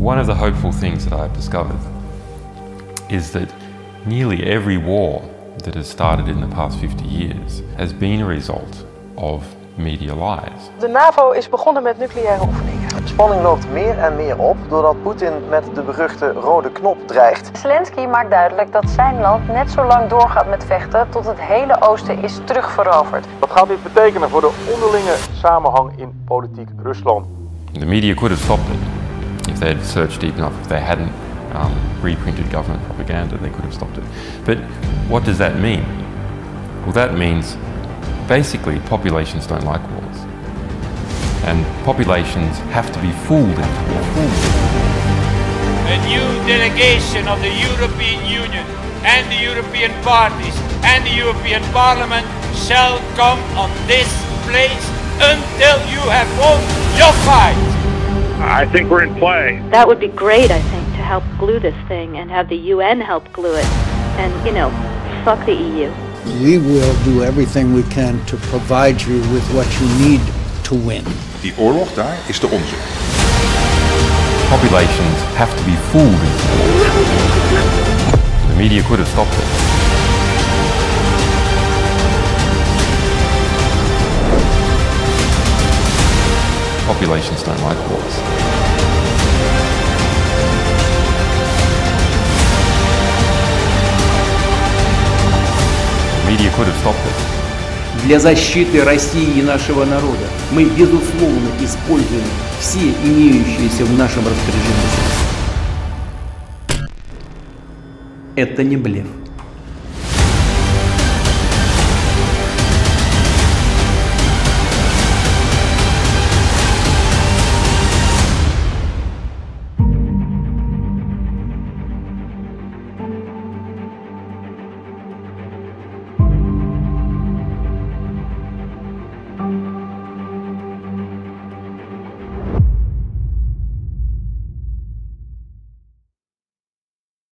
One of the hopeful things that I've discovered is that nearly every war that has started in the past 50 years has been a result of media lies. De NAVO is begonnen met nucleaire oefeningen. De spanning loopt meer en meer op doordat Poetin met de beruchte rode knop dreigt. Zelensky maakt duidelijk dat zijn land net zo lang doorgaat met vechten tot het hele oosten is terugveroverd. Wat gaat dit betekenen voor de onderlinge samenhang in politiek Rusland? The media could have stopped it if they had searched deep enough, if they hadn't um, reprinted government propaganda, they could have stopped it. But what does that mean? Well, that means basically populations don't like wars. And populations have to be fooled into war. A new delegation of the European Union and the European parties and the European Parliament shall come on this place until you have won your fight. I think we're in play. That would be great, I think, to help glue this thing and have the UN help glue it. And, you know, fuck the EU. We will do everything we can to provide you with what you need to win. Die oorlog daar is de onze. Populations have to be fooled. The media could have stopped it. Populations don't like wars. Для защиты России и нашего народа мы, безусловно, используем все имеющиеся в нашем распоряжении. Это не блеф.